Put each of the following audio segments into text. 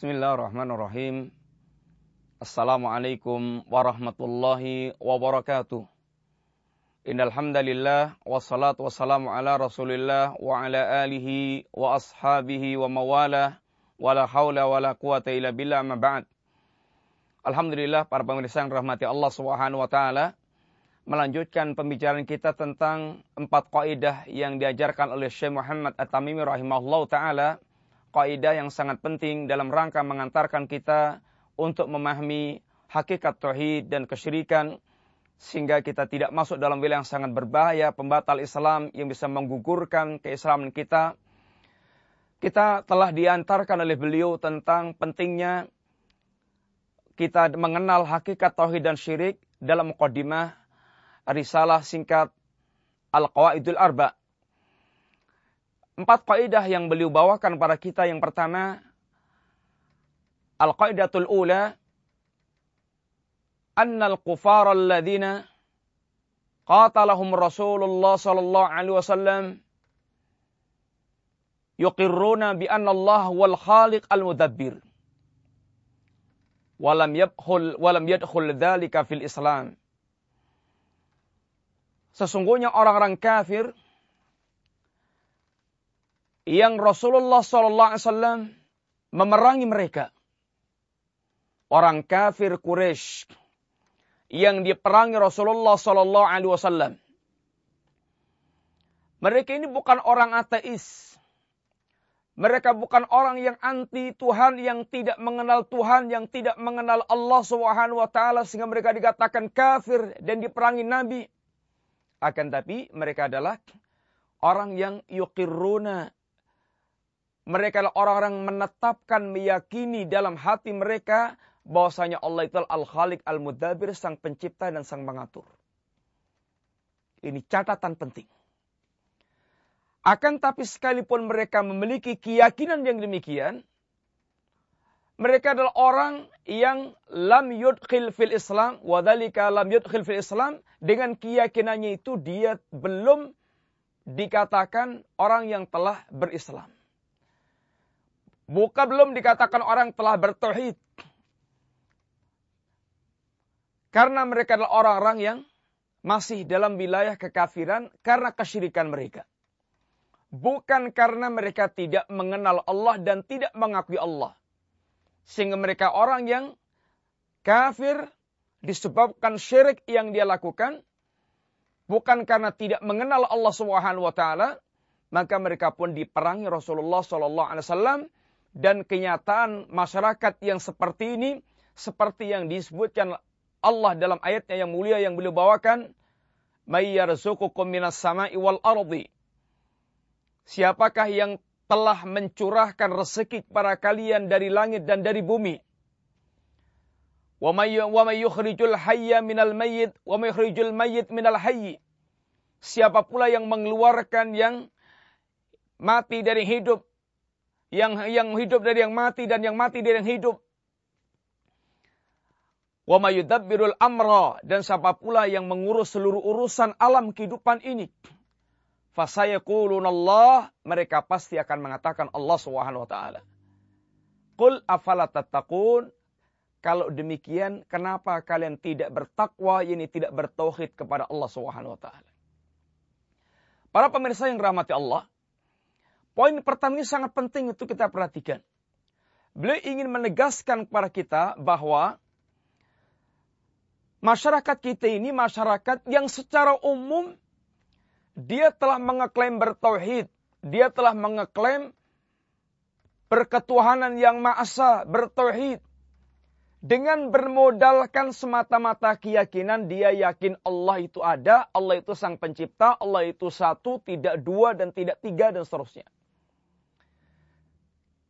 Bismillahirrahmanirrahim. Assalamualaikum warahmatullahi wabarakatuh. Innal hamdalillah wassalatu wassalamu ala Rasulillah wa ala alihi wa ashabihi wa mawala wala haula wala quwata illa billah ma ba'd. Alhamdulillah para pemirsa yang rahmati Allah Subhanahu wa taala melanjutkan pembicaraan kita tentang empat kaidah yang diajarkan oleh Syekh Muhammad At-Tamimi rahimahullah taala kaidah yang sangat penting dalam rangka mengantarkan kita untuk memahami hakikat tauhid dan kesyirikan sehingga kita tidak masuk dalam wilayah yang sangat berbahaya, pembatal Islam yang bisa menggugurkan keislaman kita. Kita telah diantarkan oleh beliau tentang pentingnya kita mengenal hakikat tauhid dan syirik dalam mukadimah risalah singkat Al-Qawaidul Arba Empat kaidah yang beliau bawakan pada kita. Yang pertama Al-qaidatul ula anna al-kufar alladhina qatalahum Rasulullah sallallahu alaihi wasallam yuqirruna bi anna Allah wal khaliq al-mudabbir walam yadkhul walam yadkhul dzalika fil Islam. Sesungguhnya orang-orang kafir yang Rasulullah SAW memerangi mereka. Orang kafir Quraisy yang diperangi Rasulullah SAW. Mereka ini bukan orang ateis. Mereka bukan orang yang anti Tuhan, yang tidak mengenal Tuhan, yang tidak mengenal Allah Subhanahu wa taala sehingga mereka dikatakan kafir dan diperangi nabi. Akan tapi mereka adalah orang yang yuqirruna mereka adalah orang-orang menetapkan, meyakini dalam hati mereka bahwasanya Allah itu Al-Khaliq Al-Mudabbir, sang pencipta dan sang mengatur. Ini catatan penting. Akan tapi sekalipun mereka memiliki keyakinan yang demikian, mereka adalah orang yang lam yudkhil fil Islam, wadhalika lam yudkhil fil Islam, dengan keyakinannya itu dia belum dikatakan orang yang telah berislam. Bukan belum dikatakan orang telah bertauhid. Karena mereka adalah orang-orang yang masih dalam wilayah kekafiran karena kesyirikan mereka. Bukan karena mereka tidak mengenal Allah dan tidak mengakui Allah. Sehingga mereka orang yang kafir disebabkan syirik yang dia lakukan. Bukan karena tidak mengenal Allah Subhanahu maka mereka pun diperangi Rasulullah wasallam dan kenyataan masyarakat yang seperti ini seperti yang disebutkan Allah dalam ayatnya yang mulia yang beliau bawakan may yarzuqukum minas sama'i wal ardi. Siapakah yang telah mencurahkan rezeki kepada kalian dari langit dan dari bumi? Wa may yukhrijul hayya minal mayyit wa may yukhrijul mayyit minal hayy. Siapa pula yang mengeluarkan yang mati dari hidup yang yang hidup dari yang mati dan yang mati dari yang hidup. Wa mayudabbirul amra dan siapa pula yang mengurus seluruh urusan alam kehidupan ini. Allah mereka pasti akan mengatakan Allah Subhanahu wa taala. Qul afala tattaqun kalau demikian, kenapa kalian tidak bertakwa, ini tidak bertauhid kepada Allah Subhanahu wa taala? Para pemirsa yang rahmati Allah, Poin pertama ini sangat penting untuk kita perhatikan. Beliau ingin menegaskan kepada kita bahwa masyarakat kita ini masyarakat yang secara umum dia telah mengeklaim bertauhid, dia telah mengeklaim berketuhanan yang maha bertauhid. Dengan bermodalkan semata-mata keyakinan dia yakin Allah itu ada, Allah itu sang pencipta, Allah itu satu, tidak dua dan tidak tiga dan seterusnya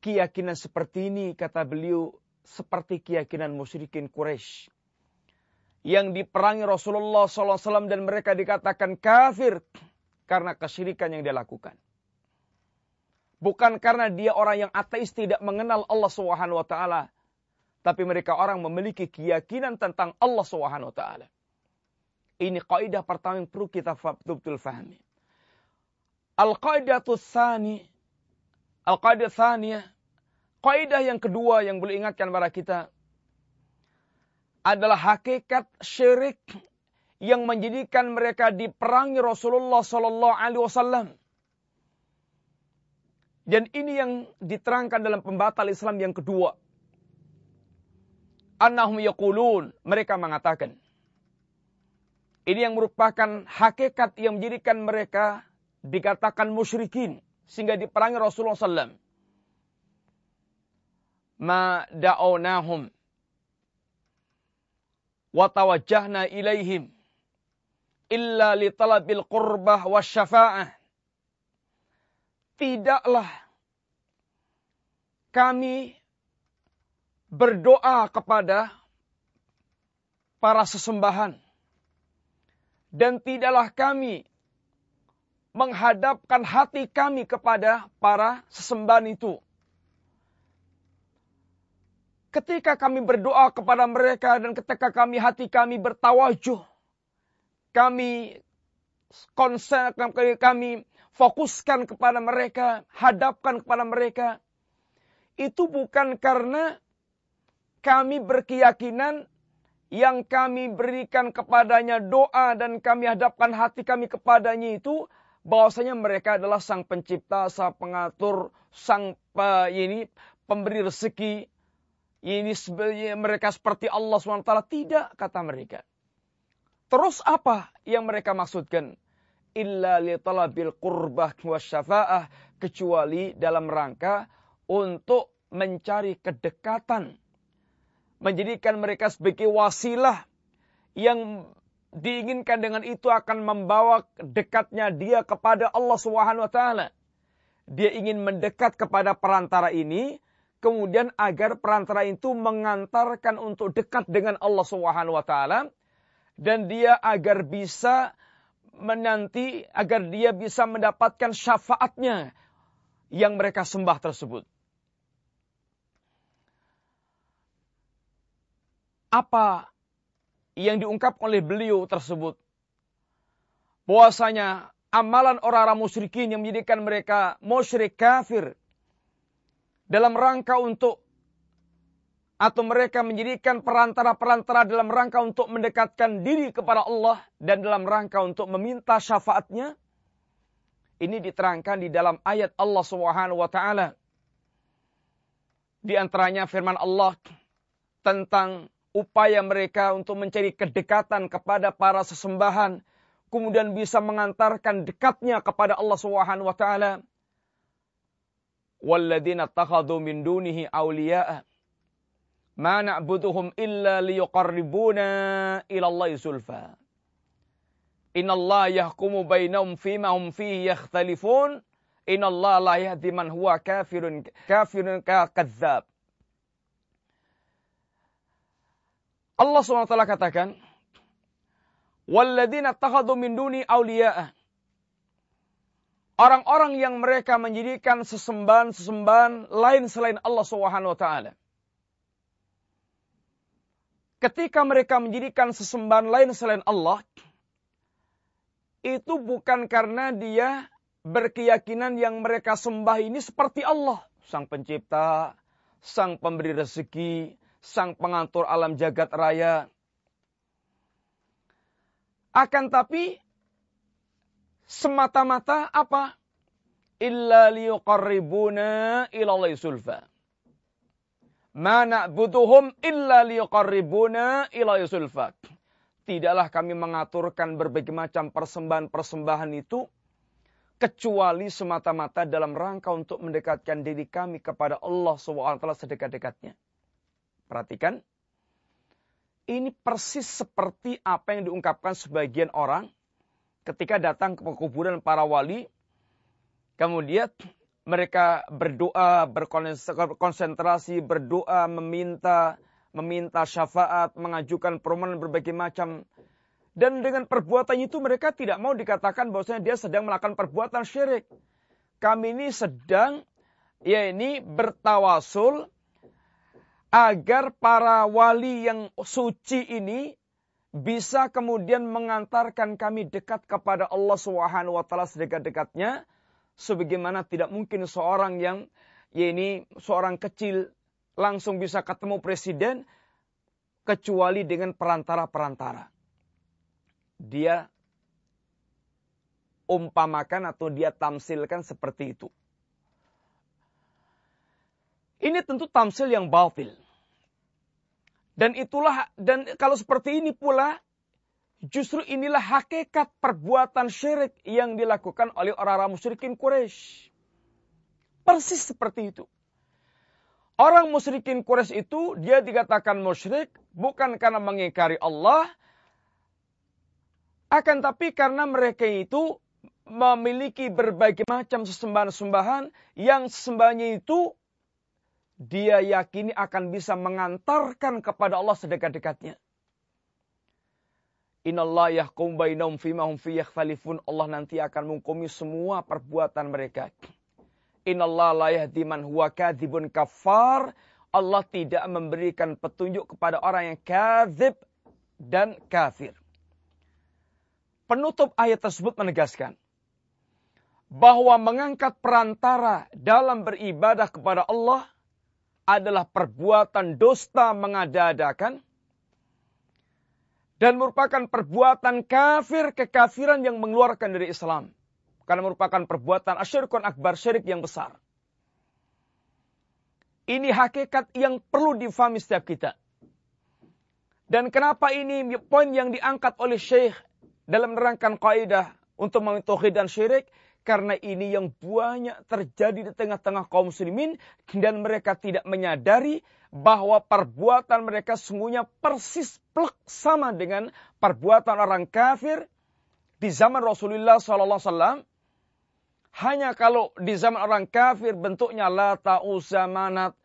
keyakinan seperti ini kata beliau seperti keyakinan musyrikin Quraisy yang diperangi Rasulullah SAW dan mereka dikatakan kafir karena kesyirikan yang dia lakukan. Bukan karena dia orang yang ateis tidak mengenal Allah Subhanahu wa taala, tapi mereka orang memiliki keyakinan tentang Allah Subhanahu wa taala. Ini kaidah pertama yang perlu kita betul-betul fahami. Al-qaidatus tsani Al-qaidah tsaniyah, Kaidah yang kedua yang boleh ingatkan para kita adalah hakikat syirik yang menjadikan mereka diperangi Rasulullah Sallallahu Alaihi Wasallam. Dan ini yang diterangkan dalam pembatal Islam yang kedua. Annahum yaqulun, mereka mengatakan. Ini yang merupakan hakikat yang menjadikan mereka dikatakan musyrikin sehingga diperangi Rasulullah SAW. Ma da'awnahum wa tawajjahna ilaihim illa li talabil qurbah wa syafa'ah. Tidaklah kami berdoa kepada para sesembahan. Dan tidaklah kami menghadapkan hati kami kepada para sesembahan itu. Ketika kami berdoa kepada mereka dan ketika kami hati kami bertawajuh, kami konsen, kami fokuskan kepada mereka, hadapkan kepada mereka, itu bukan karena kami berkeyakinan yang kami berikan kepadanya doa dan kami hadapkan hati kami kepadanya itu bahwasanya mereka adalah sang pencipta, sang pengatur, sang uh, ini pemberi rezeki. Ini mereka seperti Allah SWT. Tidak, kata mereka. Terus apa yang mereka maksudkan? Illa li talabil qurbah wa syafa'ah. Kecuali dalam rangka untuk mencari kedekatan menjadikan mereka sebagai wasilah yang diinginkan dengan itu akan membawa dekatnya dia kepada Allah Subhanahu wa taala. Dia ingin mendekat kepada perantara ini kemudian agar perantara itu mengantarkan untuk dekat dengan Allah Subhanahu wa taala dan dia agar bisa menanti agar dia bisa mendapatkan syafaatnya yang mereka sembah tersebut. apa yang diungkap oleh beliau tersebut. Bahwasanya amalan orang-orang musyrikin yang menjadikan mereka musyrik kafir dalam rangka untuk atau mereka menjadikan perantara-perantara dalam rangka untuk mendekatkan diri kepada Allah dan dalam rangka untuk meminta syafaatnya. Ini diterangkan di dalam ayat Allah Subhanahu wa taala. Di antaranya firman Allah tentang upaya mereka untuk mencari kedekatan kepada para sesembahan kemudian bisa mengantarkan dekatnya kepada Allah Subhanahu wa taala. Walladzina takhadhu min dunihi awliya'a ma na'buduhum illa liyuqarribuna ila Allah zulfa. Inna Allah yahkumu bainahum fima hum fihi yakhtalifun Inna Allah la yahdi man huwa kafirun kafirun kadzab Allah SWT katakan, Walladzina takhadu min duni awliya'ah. Orang-orang yang mereka menjadikan sesembahan-sesembahan lain selain Allah Subhanahu wa taala. Ketika mereka menjadikan sesembahan lain selain Allah, itu bukan karena dia berkeyakinan yang mereka sembah ini seperti Allah, sang pencipta, sang pemberi rezeki, sang pengatur alam jagat raya. Akan tapi semata-mata apa? Illa liyuqarribuna ilallah sulfa. Ma na'buduhum illa liyuqarribuna ilallah sulfa. Tidaklah kami mengaturkan berbagai macam persembahan-persembahan itu kecuali semata-mata dalam rangka untuk mendekatkan diri kami kepada Allah SWT sedekat-dekatnya. Perhatikan. Ini persis seperti apa yang diungkapkan sebagian orang ketika datang ke kuburan para wali. Kemudian mereka berdoa, berkonsentrasi, berdoa, meminta, meminta syafaat, mengajukan permohonan berbagai macam. Dan dengan perbuatan itu mereka tidak mau dikatakan bahwasanya dia sedang melakukan perbuatan syirik. Kami ini sedang ya ini bertawasul agar para wali yang suci ini bisa kemudian mengantarkan kami dekat kepada Allah Subhanahu wa taala sedekat-dekatnya sebagaimana tidak mungkin seorang yang ya ini seorang kecil langsung bisa ketemu presiden kecuali dengan perantara-perantara. Dia umpamakan atau dia tamsilkan seperti itu. Ini tentu tamsil yang batil. Dan itulah dan kalau seperti ini pula justru inilah hakikat perbuatan syirik yang dilakukan oleh orang-orang musyrikin Quraisy. Persis seperti itu. Orang musyrikin Quraisy itu dia dikatakan musyrik bukan karena mengingkari Allah akan tapi karena mereka itu memiliki berbagai macam sesembahan-sembahan yang sembahnya itu dia yakini akan bisa mengantarkan kepada Allah sedekat-dekatnya. Inallah yahkum bainahum fima hum fi. Allah nanti akan menghukumi semua perbuatan mereka. Inallah la yahdi man huwa kadzibun kafar. Allah tidak memberikan petunjuk kepada orang yang kadzib dan kafir. Penutup ayat tersebut menegaskan bahwa mengangkat perantara dalam beribadah kepada Allah adalah perbuatan dusta mengada-adakan dan merupakan perbuatan kafir kekafiran yang mengeluarkan dari Islam karena merupakan perbuatan asyirkun akbar syirik yang besar. Ini hakikat yang perlu difahami setiap kita. Dan kenapa ini poin yang diangkat oleh Syekh dalam menerangkan kaidah untuk mengetahui dan syirik karena ini yang banyak terjadi di tengah-tengah kaum muslimin dan mereka tidak menyadari bahwa perbuatan mereka sungguhnya persis plek sama dengan perbuatan orang kafir di zaman Rasulullah SAW. Hanya kalau di zaman orang kafir bentuknya lata uzamanat.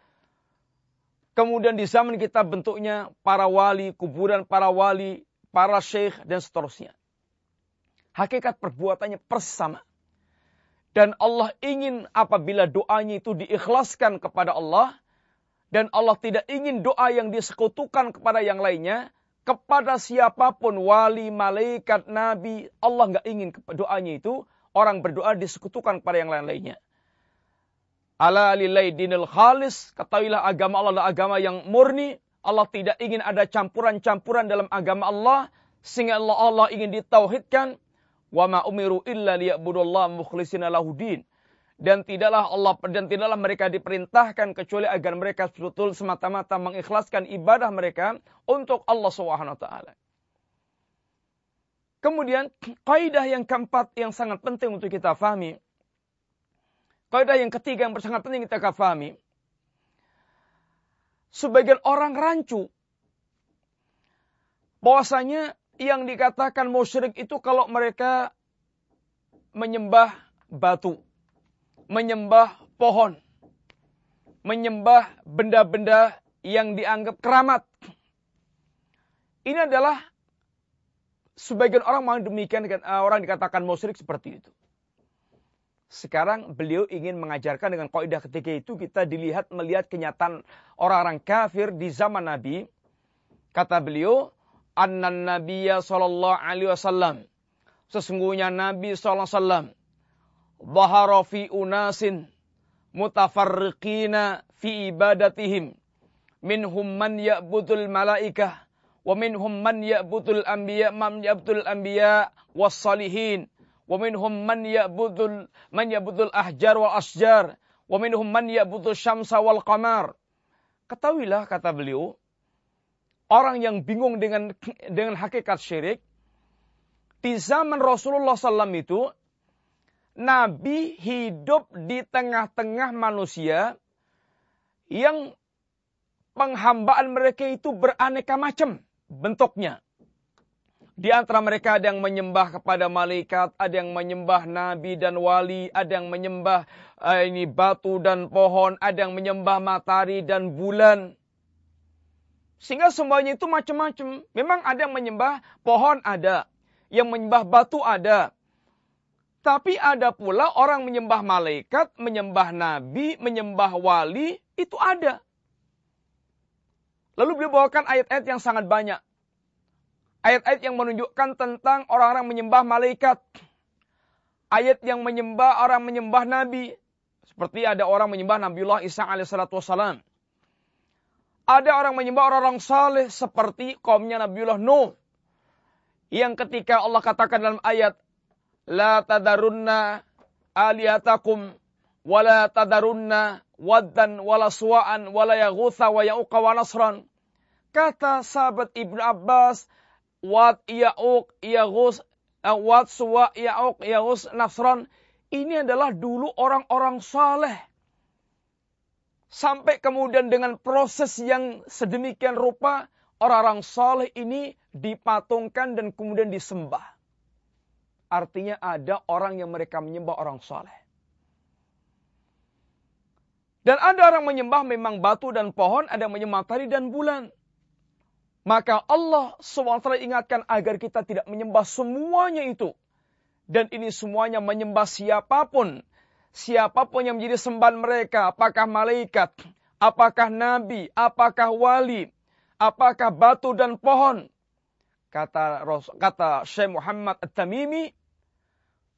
Kemudian di zaman kita bentuknya para wali, kuburan para wali, para syekh dan seterusnya. Hakikat perbuatannya persis sama. Dan Allah ingin apabila doanya itu diikhlaskan kepada Allah. Dan Allah tidak ingin doa yang disekutukan kepada yang lainnya. Kepada siapa pun, wali, malaikat, nabi. Allah nggak ingin doanya itu. Orang berdoa disekutukan kepada yang lain-lainnya. Ala lillahi dinil khalis. Ketahuilah agama Allah adalah agama yang murni. Allah tidak ingin ada campuran-campuran dalam agama Allah. Sehingga Allah, Allah ingin ditauhidkan Wa ma umiru illa liya'budullaha mukhlishina lahudin. Dan tidaklah Allah dan tidaklah mereka diperintahkan kecuali agar mereka betul semata-mata mengikhlaskan ibadah mereka untuk Allah Subhanahu taala. Kemudian kaidah yang keempat yang sangat penting untuk kita fahami. Kaidah yang ketiga yang sangat penting kita fahami. Sebagian orang rancu bahwasanya yang dikatakan musyrik itu kalau mereka menyembah batu, menyembah pohon, menyembah benda-benda yang dianggap keramat. Ini adalah sebagian orang demikian eh, orang dikatakan musyrik seperti itu. Sekarang beliau ingin mengajarkan dengan kaidah ketika itu kita dilihat melihat kenyataan orang-orang kafir di zaman Nabi. Kata beliau, anna nabiyya sallallahu alaihi wasallam. Sesungguhnya Nabi sallallahu alaihi wasallam dhahara fi unasin mutafarriqina fi ibadatihim. Minhum man ya'budul malaikah wa minhum man ya'budul anbiya man ya'budul anbiya was salihin. Wa minhum man ya'budul man ya'budul ahjar wal asjar wa minhum man ya'budul syamsa wal qamar. Ketahuilah kata beliau orang yang bingung dengan dengan hakikat syirik, di zaman Rasulullah SAW itu, Nabi hidup di tengah-tengah manusia yang penghambaan mereka itu beraneka macam bentuknya. Di antara mereka ada yang menyembah kepada malaikat, ada yang menyembah nabi dan wali, ada yang menyembah uh, ini batu dan pohon, ada yang menyembah matahari dan bulan. Sehingga semuanya itu macam-macam. Memang ada yang menyembah pohon ada. Yang menyembah batu ada. Tapi ada pula orang menyembah malaikat, menyembah nabi, menyembah wali, itu ada. Lalu beliau bawakan ayat-ayat yang sangat banyak. Ayat-ayat yang menunjukkan tentang orang-orang menyembah malaikat. Ayat yang menyembah orang menyembah nabi. Seperti ada orang menyembah Nabiullah Isa alaihissalatu wassalam. Ada orang menyembah orang-orang saleh seperti kaumnya Nabiullah Nuh. Yang ketika Allah katakan dalam ayat La tadarunna aliyatakum wala tadarunna waddan wala suwa'an wala yaghutha wa ya'uqa wa nasran. Kata sahabat Ibnu Abbas, Wad Ya'uq Yaghus eh, Wad Suwa Ya'uq Yaghus Nasran ini adalah dulu orang-orang saleh. Sampai kemudian dengan proses yang sedemikian rupa, orang-orang saleh ini dipatungkan dan kemudian disembah. Artinya ada orang yang mereka menyembah orang saleh. Dan ada orang menyembah memang batu dan pohon, ada yang menyembah matahari dan bulan. Maka Allah SWT ingatkan agar kita tidak menyembah semuanya itu. Dan ini semuanya menyembah siapa pun. Siapa pun yang menjadi sembahan mereka. Apakah malaikat, apakah nabi, apakah wali, apakah batu dan pohon. Kata kata Syekh Muhammad At-Tamimi,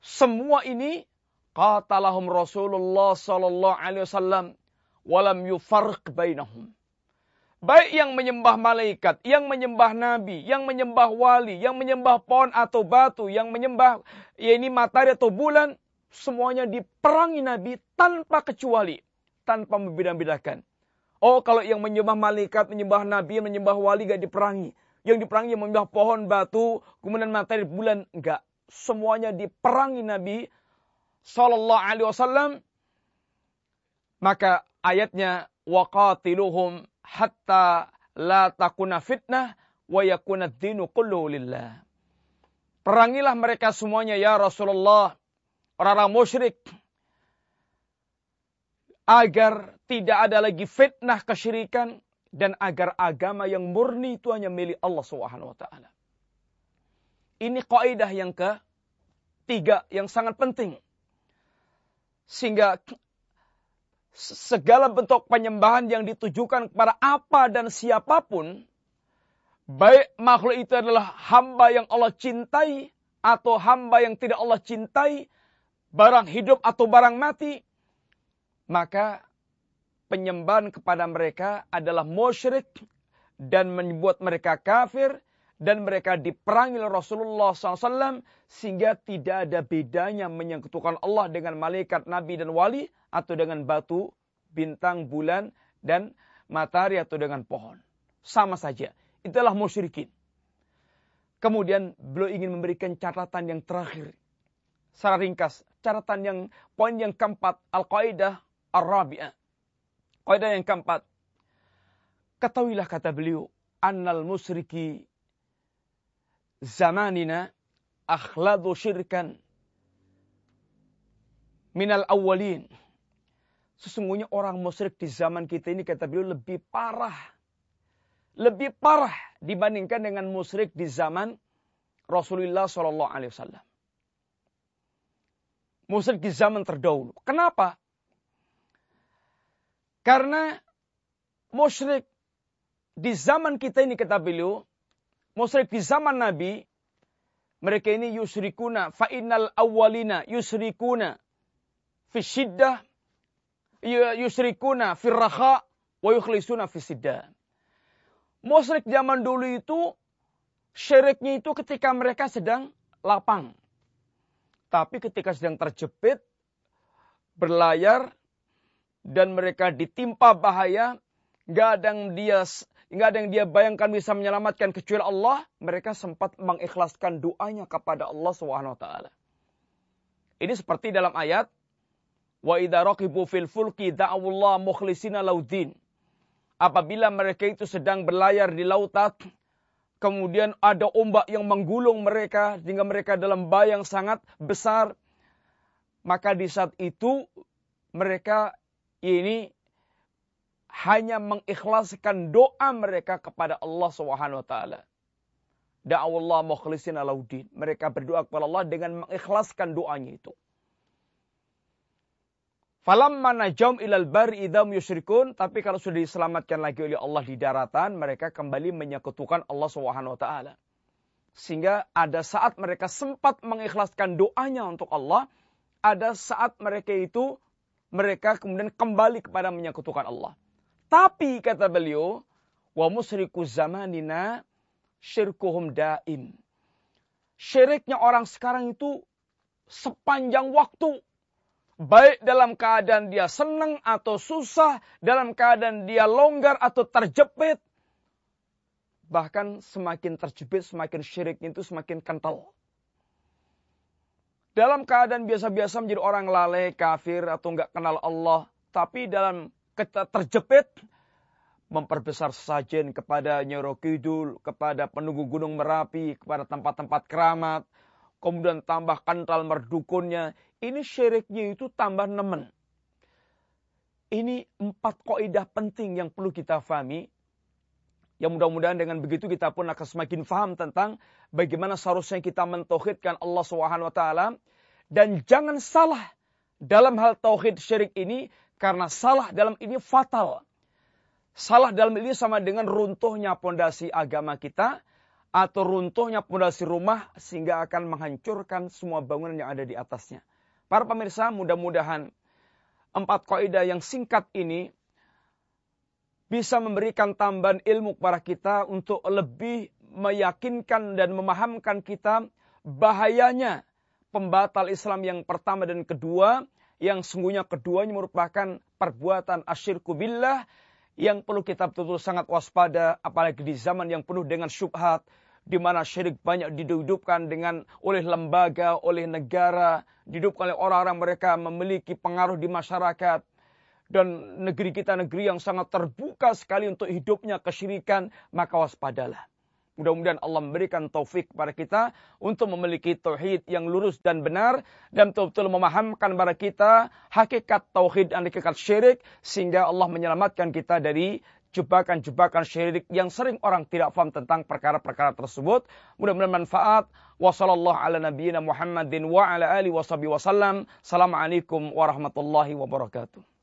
semua ini qatalahum Rasulullah sallallahu alaihi wasallam walam yufarq bainahum. Baik yang menyembah malaikat, yang menyembah nabi, yang menyembah wali, yang menyembah pohon atau batu, yang menyembah ya ini matahari atau bulan, semuanya diperangi nabi tanpa kecuali, tanpa membeda-bedakan. Oh, kalau yang menyembah malaikat, menyembah nabi, menyembah wali gak diperangi. Yang diperangi yang menyembah pohon, batu, kemudian matahari, bulan, enggak. Semuanya diperangi nabi sallallahu alaihi wasallam. Maka ayatnya waqatiluhum hatta la takuna fitnah wa yakuna dinu kullu lillah. Perangilah mereka semuanya ya Rasulullah, orang-orang musyrik agar tidak ada lagi fitnah kesyirikan dan agar agama yang murni itu hanya milik Allah Subhanahu wa taala. Ini kaidah yang ke tiga yang sangat penting. Sehingga segala bentuk penyembahan yang ditujukan kepada apa dan siapa pun, baik makhluk itu adalah hamba yang Allah cintai atau hamba yang tidak Allah cintai, barang hidup atau barang mati, maka penyembahan kepada mereka adalah musyrik dan membuat mereka kafir dan mereka diperangi oleh Rasulullah SAW sehingga tidak ada bedanya menyekutukan Allah dengan malaikat, nabi dan wali atau dengan batu, bintang, bulan, dan matahari atau dengan pohon. Sama saja. Itulah musyrikin. Kemudian beliau ingin memberikan catatan yang terakhir. Secara ringkas, catatan yang poin yang keempat, Al-Qaidah Ar-Rabi'ah. Kaidah yang keempat. Ketahuilah kata beliau, annal musyriki zamanina akhladu syirkan minal awwalin Sesungguhnya orang musyrik di zaman kita ini kata beliau lebih parah. Lebih parah dibandingkan dengan musyrik di zaman Rasulullah Shallallahu Alaihi Wasallam. Musyrik di zaman terdahulu. Kenapa? Karena musyrik di zaman kita ini kata beliau, musyrik di zaman Nabi, mereka ini yusrikuna fa innal awwalina yusrikuna fi syiddah yusrikuna firraha wa yukhlisuna fisidda. Musyrik zaman dulu itu syiriknya itu ketika mereka sedang lapang. Tapi ketika sedang terjepit, berlayar, dan mereka ditimpa bahaya, nggak ada yang dia nggak ada yang dia bayangkan bisa menyelamatkan kecuali Allah, mereka sempat mengikhlaskan doanya kepada Allah Subhanahu wa taala. Ini seperti dalam ayat Wa idza fil fulki da'awullah mukhlisina laudin. Apabila mereka itu sedang berlayar di lautan, kemudian ada ombak yang menggulung mereka sehingga mereka dalam bayang sangat besar, maka di saat itu mereka ini hanya mengikhlaskan doa mereka kepada Allah Subhanahu wa taala. Da'awullah mukhlisina laudin. Mereka berdoa kepada Allah dengan mengikhlaskan doanya itu. Falamma najam ilal bar idam yusyrikun. Tapi kalau sudah diselamatkan lagi oleh Allah di daratan, mereka kembali menyekutukan Allah Subhanahu wa taala. Sehingga ada saat mereka sempat mengikhlaskan doanya untuk Allah, ada saat mereka itu mereka kemudian kembali kepada menyekutukan Allah. Tapi kata beliau, wa musriku zamanina syirkuhum daim. Syiriknya orang sekarang itu sepanjang waktu. Baik dalam keadaan dia senang atau susah, dalam keadaan dia longgar atau terjepit. Bahkan semakin terjepit, semakin syiriknya itu semakin kental. Dalam keadaan biasa-biasa menjadi orang lalai, kafir, atau nggak kenal Allah. Tapi dalam terjepit, memperbesar sajen kepada Nyoro Kidul, kepada penunggu Gunung Merapi, kepada tempat-tempat keramat, kemudian tambah kental merdukunnya. Ini syiriknya itu tambah nemen. Ini empat kaidah penting yang perlu kita fahami. Yang mudah-mudahan dengan begitu kita pun akan semakin faham tentang bagaimana seharusnya kita mentauhidkan Allah Subhanahu wa taala dan jangan salah dalam hal tauhid syirik ini karena salah dalam ini fatal. Salah dalam ini sama dengan runtuhnya pondasi agama kita atau runtuhnya pondasi rumah sehingga akan menghancurkan semua bangunan yang ada di atasnya. Para pemirsa, mudah-mudahan empat kaidah yang singkat ini bisa memberikan tambahan ilmu kepada kita untuk lebih meyakinkan dan memahamkan kita bahayanya pembatal Islam yang pertama dan kedua yang sungguhnya keduanya merupakan perbuatan asyirku billah yang perlu kita betul-betul sangat waspada apalagi di zaman yang penuh dengan syubhat di mana syirik banyak didudupkan dengan oleh lembaga, oleh negara, didudupkan oleh orang-orang mereka memiliki pengaruh di masyarakat dan negeri kita negeri yang sangat terbuka sekali untuk hidupnya kesyirikan, maka waspadalah. Mudah-mudahan Allah memberikan taufik kepada kita untuk memiliki tauhid yang lurus dan benar dan betul-betul memahamkan kepada kita hakikat tauhid dan hakikat syirik sehingga Allah menyelamatkan kita dari jebakan-jebakan syirik yang sering orang tidak paham tentang perkara-perkara tersebut. Mudah-mudahan manfaat. Wassallallahu warahmatullahi wabarakatuh.